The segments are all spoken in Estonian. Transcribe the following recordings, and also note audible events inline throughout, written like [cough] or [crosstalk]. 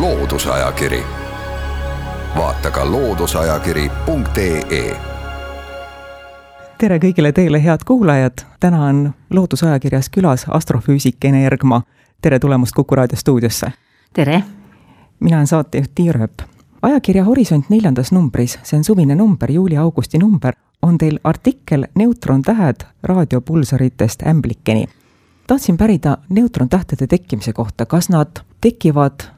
Loodusajakiri, vaata ka looduseajakiri.ee tere kõigile teile, head kuulajad, täna on Loodusajakirjas külas astrofüüsik Ene Ergma. tere tulemast Kuku raadio stuudiosse! tere! mina olen saatejuht Tiia Rööp. ajakirja Horisont neljandas numbris, see on suvine number, juuli-augusti number, on teil artikkel Neutrontähed raadiopulsaritest ämblikeni. tahtsin pärida neutrontähtede tekkimise kohta, kas nad tekivad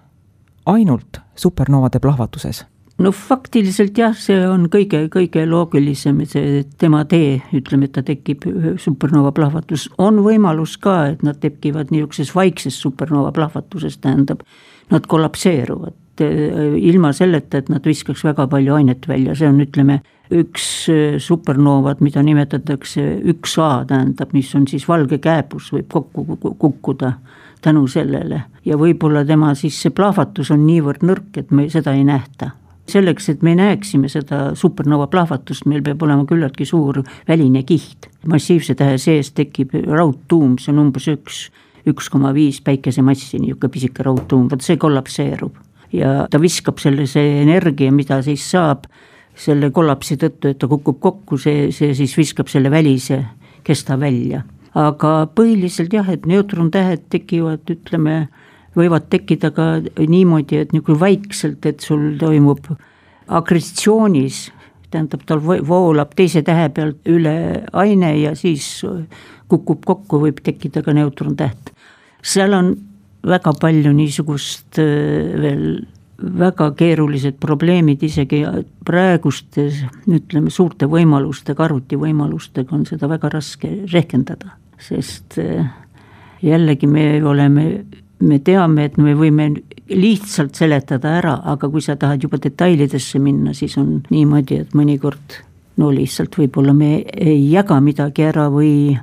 ainult supernoovade plahvatuses? no faktiliselt jah, see on kõige, kõige loogilisem, see tema tee, ütleme, et ta tekib supernova plahvatus, on võimalus ka, et nad tekivad niisuguses vaikses supernova plahvatuses, tähendab, nad kollapseeruvad. Ilma selleta, et nad viskaks väga palju ainet välja, see on, ütleme, üks eh, supernoovad, mida nimetatakse üks A, tähendab, mis on siis valge kääbus, võib kokku kukkuda tänu sellele ja võib-olla tema siis see plahvatus on niivõrd nõrk, et me seda ei nähta selleks, et me näeksime seda supernova plahvatust, meil peab olema küllaltki suur väline kiht. massiivse tähe sees tekib raudtuum, see on umbes üks, üks koma viis päikesemassi, niisugune pisike raudtuum, vot see kollapseerub. ja ta viskab selle, see energia, mida siis saab selle kollapsi tõttu, et ta kukub kokku, see, see siis viskab selle välise kesta välja. Aga põhiliselt jah, et neutrontähed tekivad, ütleme võivad tekkida ka niimoodi, et niisugune vaikselt, et sul toimub agressioonis, tähendab, tal voolab teise tähe pealt üle aine ja siis kukub kokku, võib tekkida ka neutrontäht. seal on väga palju niisugust äh, veel väga keerulised probleemid, isegi praeguste ütleme, suurte võimalustega, arvutivõimalustega on seda väga raske rehkendada, sest äh, jällegi me oleme me teame, et me võime lihtsalt seletada ära, aga kui sa tahad juba detailidesse minna, siis on niimoodi, et mõnikord no lihtsalt võib-olla me ei jaga midagi ära või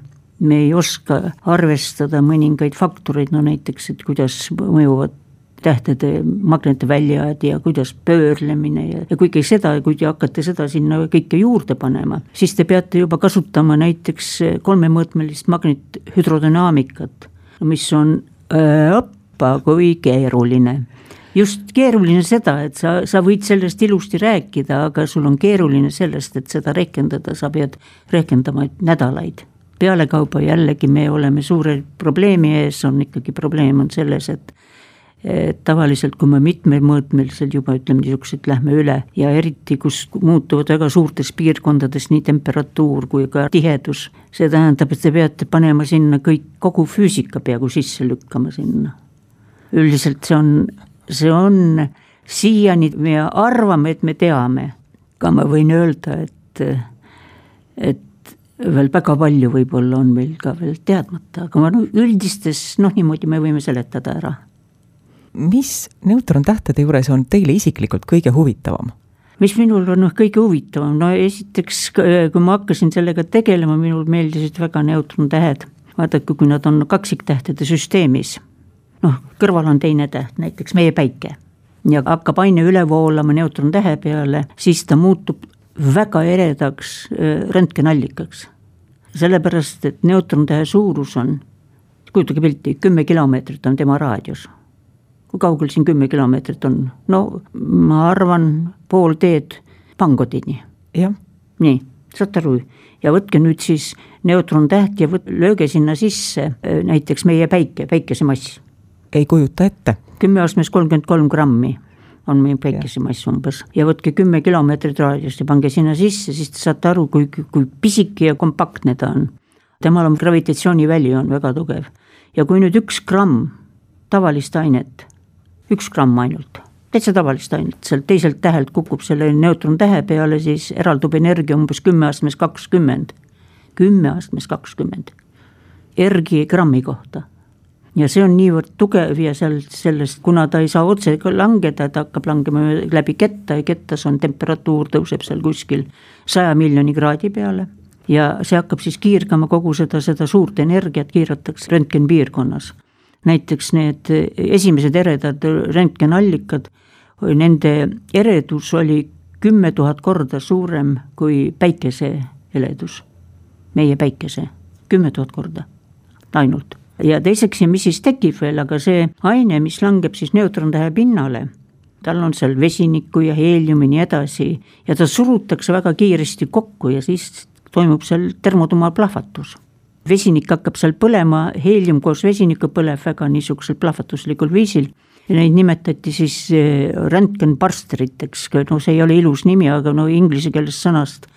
me ei oska arvestada mõningaid faktoreid, no näiteks, et kuidas mõjuvad tähtede magnetväljad ja kuidas pöörlemine ja, ja kõike seda, kui te hakkate seda sinna kõike juurde panema, siis te peate juba kasutama näiteks kolmemõõtmelist magnethüdrodünaamikat, mis on õppa kui keeruline just keeruline seda, et sa, sa võid sellest ilusti rääkida, aga sul on keeruline sellest, et seda rehkendada, sa pead rehkendama nädalaid. pealekauba jällegi me oleme suure probleemi ees, on ikkagi probleem on selles, et tavaliselt, kui me mitmemõõtmeliselt juba ütleme niisugused lähme üle ja eriti, kus muutuvad väga suurtes piirkondades nii temperatuur kui ka tihedus, see tähendab, et te peate panema sinna kõik, kogu füüsika peaaegu sisse lükkama sinna. üldiselt see on, see on siiani me arvame, et me teame, aga ma võin öelda, et, et veel väga palju võib-olla on meil ka veel teadmata, aga ma no üldistes noh, niimoodi me võime seletada ära mis neutrontähtede juures on teile isiklikult kõige huvitavam? mis minul on noh, kõige huvitavam, no esiteks, kui ma hakkasin sellega tegelema, minul meeldisid väga neutrontähed. vaadake, kui nad on kaksiktähtede süsteemis, noh, kõrval on teine täht, näiteks meie päike ja hakkab aine üle voolama neutrontähe peale, siis ta muutub väga eredaks röntgenallikaks. sellepärast, et neutrontähe suurus on, kujutage pilti, kümme kilomeetrit on tema raadius kui kaugel siin kümme kilomeetrit on, no ma arvan pool teed Pangotini. jah. nii, saate aru, ja võtke nüüd siis neutrontäht ja võt-, lööge sinna sisse äh, näiteks meie päike, päikesemass. ei kujuta ette. kümme astmes kolmkümmend kolm grammi on meie päikesemass umbes ja võtke kümme kilomeetrit raadiust ja pange sinna sisse, siis te saate aru, kui, kui pisike ja kompaktne ta on. temal on gravitatsiooniväli on väga tugev ja kui nüüd üks gramm tavalist ainet üks gramm ainult, täitsa tavalist ainet, sealt teiselt tähelt kukub selle neutrontähe peale, siis eraldub energia umbes kümme astmes kakskümmend, kümme astmes kakskümmend, ergi grammi kohta. Ja see on niivõrd tugev ja seal sellest, kuna ta ei saa otse langeda, ta hakkab langema läbi ketta ja kettas on temperatuur tõuseb seal kuskil saja miljoni kraadi peale. Ja see hakkab siis kiirgama kogu seda, seda suurt energiat kiiratakse röntgenpiirkonnas näiteks need esimesed eredad röntgenallikad, nende eredus oli kümme tuhat korda suurem kui päikese heledus, meie päikese, kümme tuhat korda ainult. ja teiseks, ja mis siis tekib veel, aga see aine, mis langeb siis neutrontähe pinnale, tal on seal vesinikku ja heeliumi nii edasi ja ta surutakse väga kiiresti kokku ja siis toimub seal termotuuma plahvatus. Vesinik hakkab seal põlema, heelium koos vesiniku põleb väga niisugusel plahvatuslikul viisil ja neid nimetati siis eh, röntgenparsteriteks, no see ei ole ilus nimi, aga no inglise keeles sõnast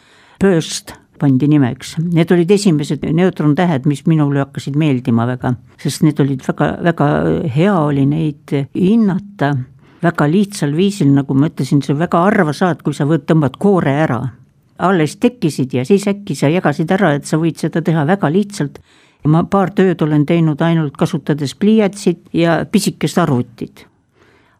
burst pandi nimeks. Need olid esimesed neutrontähed, mis minule hakkasid meeldima väga, sest need olid väga, väga hea oli neid hinnata väga lihtsal viisil, nagu ma ütlesin, sa väga harva saad, kui sa võd, tõmbad koore ära. Alles tekkisid ja siis äkki sa jagasid ära, et sa võid seda teha väga lihtsalt ma paar tööd olen teinud ainult kasutades pliiatsit ja pisikest arvutit.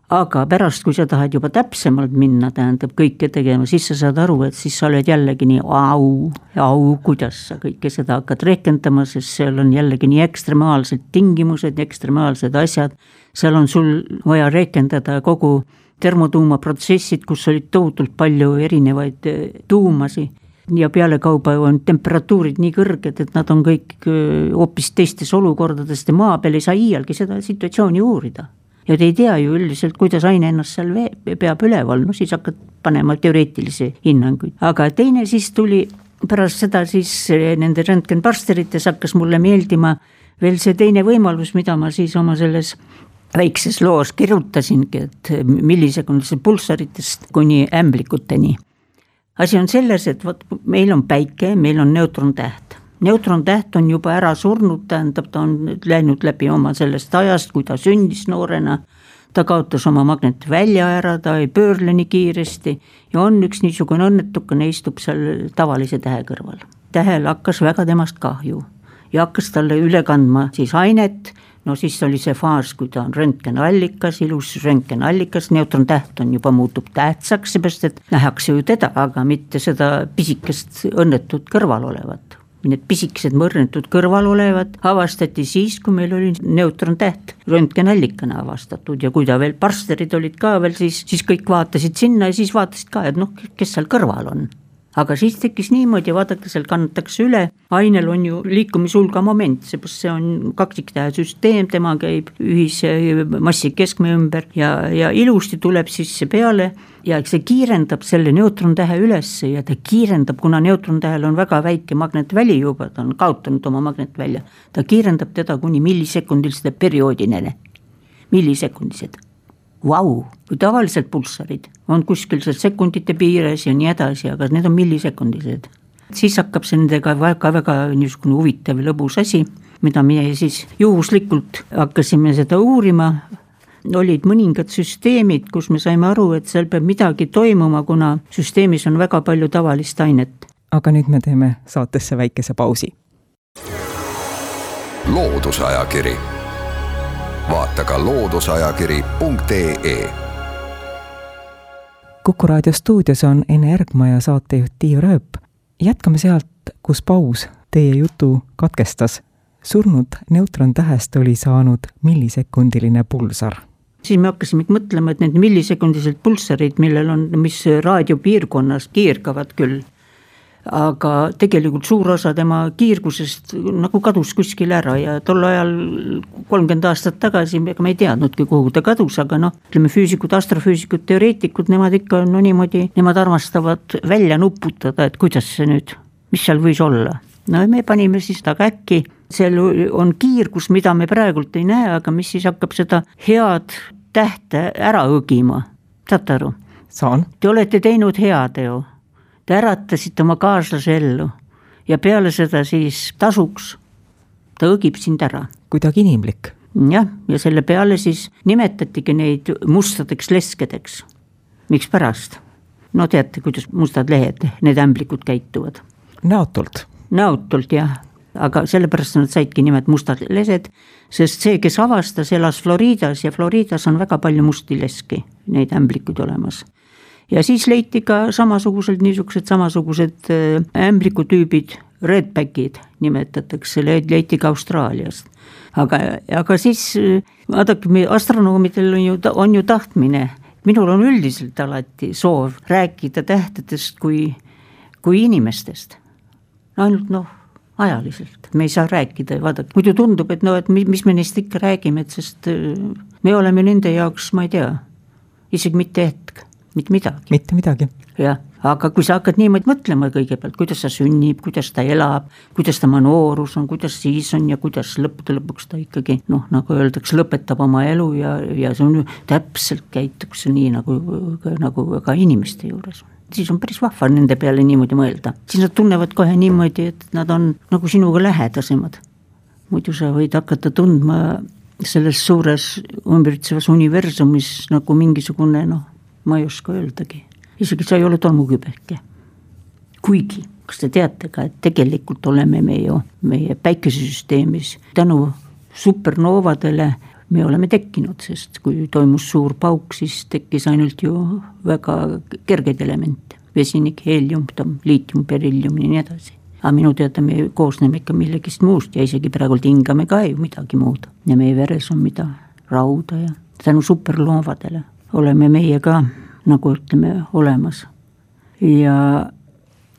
aga pärast, kui sa tahad juba täpsemalt minna, tähendab kõike tegema, siis sa saad aru, et siis sa oled jällegi nii au, au, kuidas sa kõike seda hakkad rehkendama, sest seal on jällegi nii ekstremaalsed tingimused, ekstremaalsed asjad. seal on sul vaja rehkendada kogu termotuumaprotsessid, kus olid tohutult palju erinevaid eh, tuumasid ja pealekauba on temperatuurid nii kõrged, et nad on kõik hoopis teistes olukordades. Ja maa peal ei saa iialgi seda situatsiooni uurida. ja te ei tea ju üldiselt, kuidas aine ennast seal vee, peab üleval, no siis hakkad panema teoreetilisi hinnanguid, aga teine siis tuli pärast seda siis nende röntgenparsterites hakkas mulle meeldima veel see teine võimalus, mida ma siis oma selles väikses loos kirjutasingi, et millisekundise pulssaritest kuni ämblikuteni asi on selles, et vot meil on päike, meil on neutrontäht. neutrontäht on juba ära surnud, tähendab, ta on läinud läbi oma sellest ajast, kui ta sündis noorena, ta kaotas oma magnetvälja ära, ta ei pöörle nii kiiresti ja on üks niisugune õnnetukene, istub seal tavalise tähe kõrval. tähel hakkas väga temast kahju ja hakkas talle üle kandma siis ainet no siis oli see faas, kui ta on röntgenallikas, ilus röntgenallikas, neutrontäht on juba, muutub tähtsaks, seepärast et nähakse ju teda, aga mitte seda pisikest õnnetut kõrval olevat. Need pisikesed mõrnetud kõrval olevad avastati siis, kui meil oli neutrontäht röntgenallikana avastatud ja kui ta veel, parsterid olid ka veel, siis, siis kõik vaatasid sinna ja siis vaatasid ka, et noh, kes seal kõrval on aga siis tekkis niimoodi, vaadake, seal kannatakse üle, ainel on ju liikumishulga moment, seepärast see on kaksiktähe süsteem, tema käib ühise massi keskme ümber ja, ja ilusti tuleb siis see peale. Ja see kiirendab selle neutrontähe ülesse ja ta kiirendab, kuna neutrontähel on väga väike magnetväli juba, ta on kaotanud oma magnetvälja, ta kiirendab teda kuni millisekundiliste perioodineni, millisekundised vau, kui tavaliselt pulssarid on kuskil seal sekundite piires ja nii edasi, aga need on millisekundised. siis hakkab see nendega väga-väga niisugune huvitav ja lõbus asi, mida meie siis juhuslikult hakkasime seda uurima, olid mõningad süsteemid, kus me saime aru, et seal peab midagi toimuma, kuna süsteemis on väga palju tavalist ainet. aga nüüd me teeme saatesse väikese pausi. loodusajakiri vaata ka looduseajakiri.ee. kuku raadio stuudios on Ene Ergma ja saatejuht Tiia Rööp. jätkame sealt, kus paus teie jutu katkestas. surnud neutrontähest oli saanud millisekundiline pulsar siis me hakkasime mõtlema, et need millisekundilised pulssarid, millel on, mis raadiopiirkonnas keergavad küll aga tegelikult suur osa tema kiirgusest nagu kadus kuskile ära ja tol ajal, kolmkümmend aastat tagasi, ega me ei teadnudki, kuhu ta kadus, aga noh, ütleme füüsikud, astrofüüsikud, teoreetikud, nemad ikka no niimoodi, nemad armastavad välja nuputada, et kuidas see nüüd, mis seal võis olla. no me panime siis taga äkki, seal on kiirgus, mida me praegult ei näe, aga mis siis hakkab seda head tähte ära õgima, saate aru? saan. Te olete teinud heateo Te äratasite oma kaaslase ellu ja peale seda siis tasuks ta õgib sind ära. kuidagi inimlik. jah, ja selle peale siis nimetatigi neid mustadeks leskedeks. mikspärast? no teate, kuidas mustad lehed, need ämblikud käituvad. näotult. näotult jah, aga sellepärast nad saidki nimed mustad lesed, sest see, kes avastas, elas Floridas ja Floridas on väga palju musti leski, neid ämblikuid olemas ja siis leiti ka samasugused niisugused samasugused äh, ämblikutüübid, redbackid nimetatakse, leiti ka Austraaliast. aga, aga siis äh, vaadake, astronoomidel on ju, on ju tahtmine, minul on üldiselt alati soov rääkida tähtedest kui, kui inimestest. ainult noh, ajaliselt, me ei saa rääkida, vaadake, muidu tundub, et no, et mis me neist ikka räägime, et sest äh, me oleme nende jaoks, ma ei tea, isegi mitte hetk, mitte midagi. mitte midagi. jah, aga kui sa hakkad niimoodi mõtlema kõigepealt, kuidas ta sünnib, kuidas ta elab, kuidas tema noorus on, kuidas siis on ja kuidas lõppude lõpuks ta ikkagi noh, nagu öeldakse, lõpetab oma elu ja, ja see on ju täpselt käituks nii nagu, nagu ka inimeste juures on siis on päris vahva nende peale niimoodi mõelda, siis nad tunnevad kohe niimoodi, et nad on nagu sinuga lähedasemad. muidu sa võid hakata tundma selles suures ümbritsevas universumis nagu mingisugune noh, ma ei oska öeldagi, isegi sa ei ole tolmukübeke. kuigi, kas te teate ka, et tegelikult oleme me ju meie päikesesüsteemis tänu supernoovadele me oleme tekkinud, sest kui toimus suur pauk, siis tekkis ainult ju väga kergeid elemente, vesinik, heelium, liitium, beryllium ja nii edasi. aga minu teada me koosneme ikka millegist muust ja isegi praegu hingame ka ju midagi muud ja meie veres on mida, rauda ja tänu superloovadele oleme meie ka nagu ütleme, olemas. ja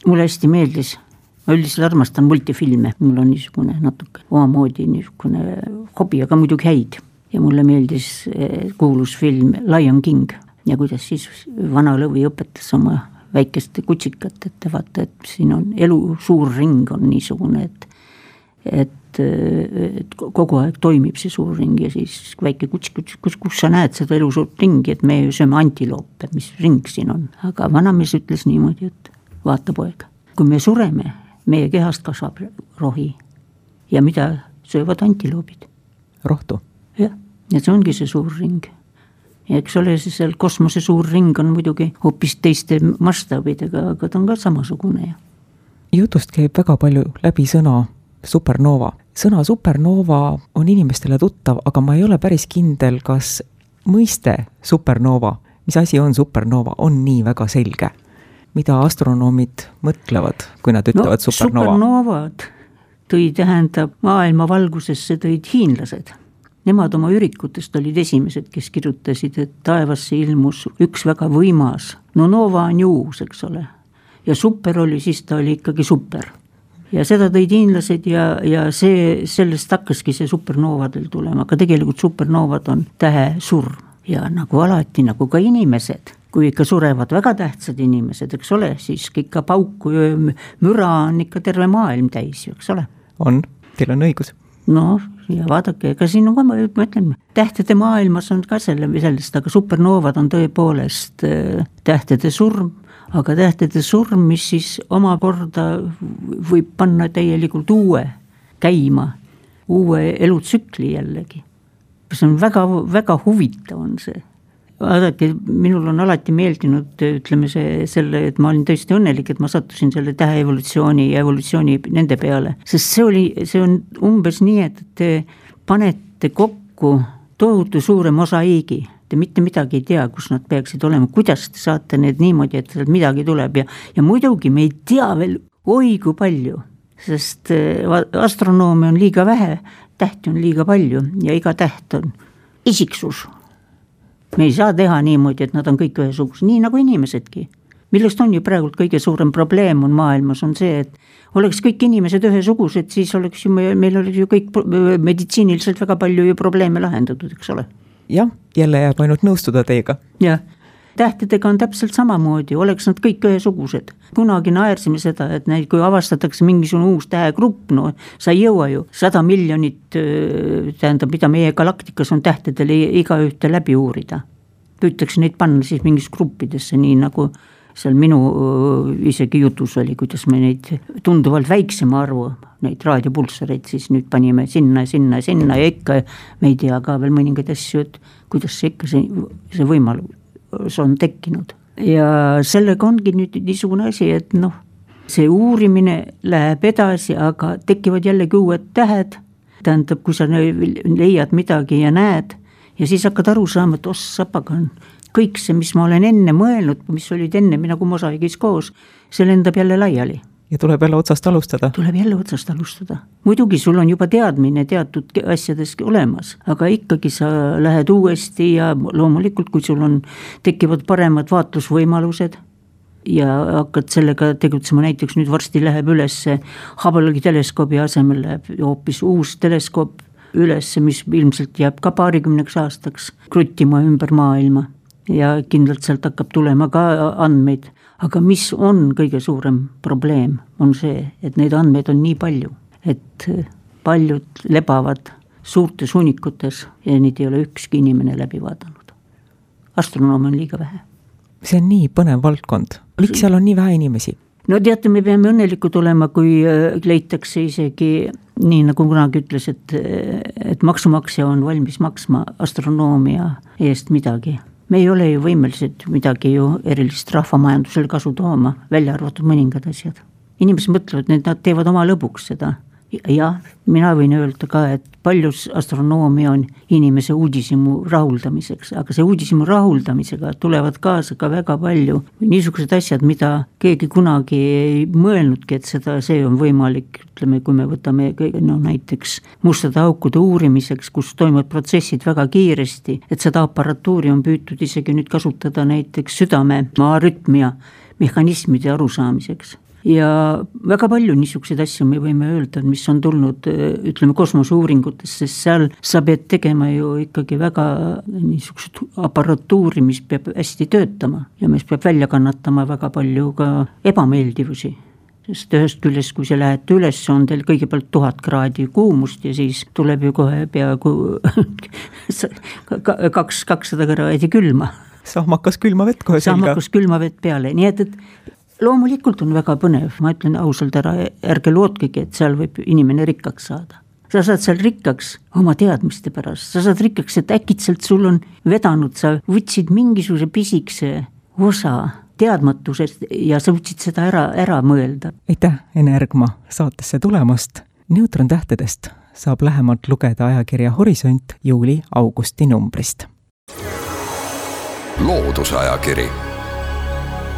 mulle hästi meeldis. Ma üldiselt armastan multifilme, mul on niisugune natuke omamoodi niisugune hobi, aga muidugi häid. Ja mulle meeldis eh, kuulus film Lion King. Ja kuidas siis vana lõvi õpetas oma väikest kutsikat, et vaata, et siin on elu suur ring on niisugune, et et, et kogu aeg toimib see suur ring ja siis väike kuts, kuts, kus, kus sa näed seda elu suurt ringi, et me ju sööme antiloope, mis ring siin on, aga vanamees ütles niimoodi, et vaata poeg, kui me sureme, meie kehast kasvab rohi ja mida söövad antiloobid? rohtu jah, ja see ongi see suur ring. ja eks ole, siis seal kosmose suur ring on muidugi hoopis teiste mastaabidega, aga ta on ka samasugune ja. jutust käib väga palju läbi sõna supernova. sõna supernova on inimestele tuttav, aga ma ei ole päris kindel, kas mõiste supernova, mis asi on supernova, on nii väga selge. mida astronoomid mõtlevad, kui nad ütlevad no, supernova? supernovad tõi, tähendab maailma valgusesse tõid hiinlased Nemad oma ürikutest olid esimesed, kes kirjutasid, et taevasse ilmus üks väga võimas, no Nova on ju uus, eks ole. ja super oli, siis ta oli ikkagi super. Ja seda tõid hiinlased ja, ja see, sellest hakkaski see supernoovadel tulema, aga tegelikult supernovad on tähesurm ja nagu alati, nagu ka inimesed kui ikka surevad väga tähtsad inimesed, eks ole, siis ikka pauku ja müra on ikka terve maailm täis ju, eks ole. on, teil on õigus. Noh, ja vaadake, ega siin on ka, ma ütlen, tähtede maailmas on ka selle, sellest, aga supernoovad on tõepoolest äh, tähtede surm, aga tähtede surm, mis siis omakorda võib panna täielikult uue käima, uue elutsükli jällegi. see on väga, väga huvitav on see. Vaadake, minul on alati meeldinud, ütleme see, selle, et ma olin tõesti õnnelik, et ma sattusin selle täheevolutsiooni ja evolutsiooni nende peale, sest see oli, see on umbes nii, et te panete kokku tohutu suure mosaiigi, te mitte midagi ei tea, kus nad peaksid olema, kuidas te saate need niimoodi, et sealt midagi tuleb ja, ja muidugi me ei tea veel oi kui palju, sest eh, astronoome on liiga vähe, tähti on liiga palju ja iga täht on isiksus me ei saa teha niimoodi, et nad on kõik ühesugused, nii nagu inimesedki. millest on ju praegult kõige suurem probleem on maailmas, on see, et oleks kõik inimesed ühesugused, siis oleks ju, meil oleks ju kõik meditsiiniliselt väga palju ju probleeme lahendatud, eks ole. Jah, jälle jääb ainult nõustuda teiega. jah tähtedega on täpselt samamoodi, oleks nad kõik ühesugused. kunagi naersime seda, et neid, kui avastatakse mingisugune uus tähegrupp, no sa ei jõua ju sada miljonit, tähendab, mida meie galaktikas on tähtedel, igaühte läbi uurida. püütakse neid panna siis mingisse gruppidesse, nii nagu seal minu isegi jutus oli, kuidas me neid tunduvalt väiksema arvu, neid raadiopulssareid siis nüüd panime sinna sinna sinna ja ikka me ei tea ka veel mõningaid asju, et kuidas see ikka see, see võimalus on tekkinud. ja sellega ongi nüüd niisugune asi, et noh, see uurimine läheb edasi, aga tekivad jällegi uued tähed, tähendab, kui sa leiad midagi ja näed ja siis hakkad aru saama, et ossa pagan, kõik see, mis ma olen enne mõelnud, mis olid enne nagu mosaiigis koos, see lendab jälle laiali ja tuleb jälle otsast alustada. tuleb jälle otsast alustada. muidugi sul on juba teadmine teatud asjadest olemas, aga ikkagi sa lähed uuesti ja loomulikult, kui sul on, tekivad paremad vaatlusvõimalused ja hakkad sellega tegutsema, näiteks nüüd varsti läheb üles Hubble'i teleskoobi asemel läheb hoopis uus teleskoop üles, mis ilmselt jääb ka paarikümneks aastaks kruttima ümber maailma ja kindlalt sealt hakkab tulema ka andmeid. aga mis on kõige suurem probleem, on see, et neid andmeid on nii palju, et paljud lebavad suurtes hunnikutes ja neid ei ole ükski inimene läbi vaadanud. astronoome on liiga vähe. see on nii põnev valdkond, miks seal on nii vähe inimesi? no teate, me peame õnnelikud olema, kui äh, leitakse isegi nii, nagu kunagi ütles, et, et maksumaksja on valmis maksma astronoomia eest midagi me ei ole ju võimelised midagi ju erilist rahvamajandusele kasu tooma, välja arvatud mõningad asjad. inimesed mõtlevad, et nad teevad oma lõbuks seda jah, mina võin öelda ka, et paljus astronoomia on inimese uudishimu rahuldamiseks, aga see uudishimu rahuldamisega tulevad kaasa ka väga palju niisugused asjad, mida keegi kunagi ei mõelnudki, et seda, see on võimalik, ütleme, kui me võtame no näiteks mustade aukude uurimiseks, kus toimuvad protsessid väga kiiresti, et seda aparatuuri on püütud isegi nüüd kasutada näiteks südame arütmia mehhanismide arusaamiseks ja väga palju niisuguseid asju me võime öelda, mis on tulnud ütleme kosmoseuuringutest, sest seal sa pead tegema ju ikkagi väga niisugust aparatuuri, mis peab hästi töötama ja mis peab välja kannatama väga palju ka ebameeldivusi sest ühest küljest, kui sa lähed üles, on teil kõigepealt tuhat kraadi kuumust ja siis tuleb ju kohe peaaegu [laughs] kaks, kakssada kraadi külma. sahmakas külma vett kohe selga. sahmakas külma vett peale, nii et, et loomulikult on väga põnev, ma ütlen ausalt ära, ärge lootkegi, et seal võib inimene rikkaks saada. sa saad seal rikkaks oma teadmiste pärast, sa saad rikkaks, et äkitselt sul on vedanud, sa võtsid mingisuguse pisikese osa teadmatusest ja sa võtsid seda ära, ära mõelda. aitäh, Ene Ergma, saatesse tulemast. neutrontähtedest saab lähemalt lugeda ajakirja Horisont juuli-augusti numbrist. loodusajakiri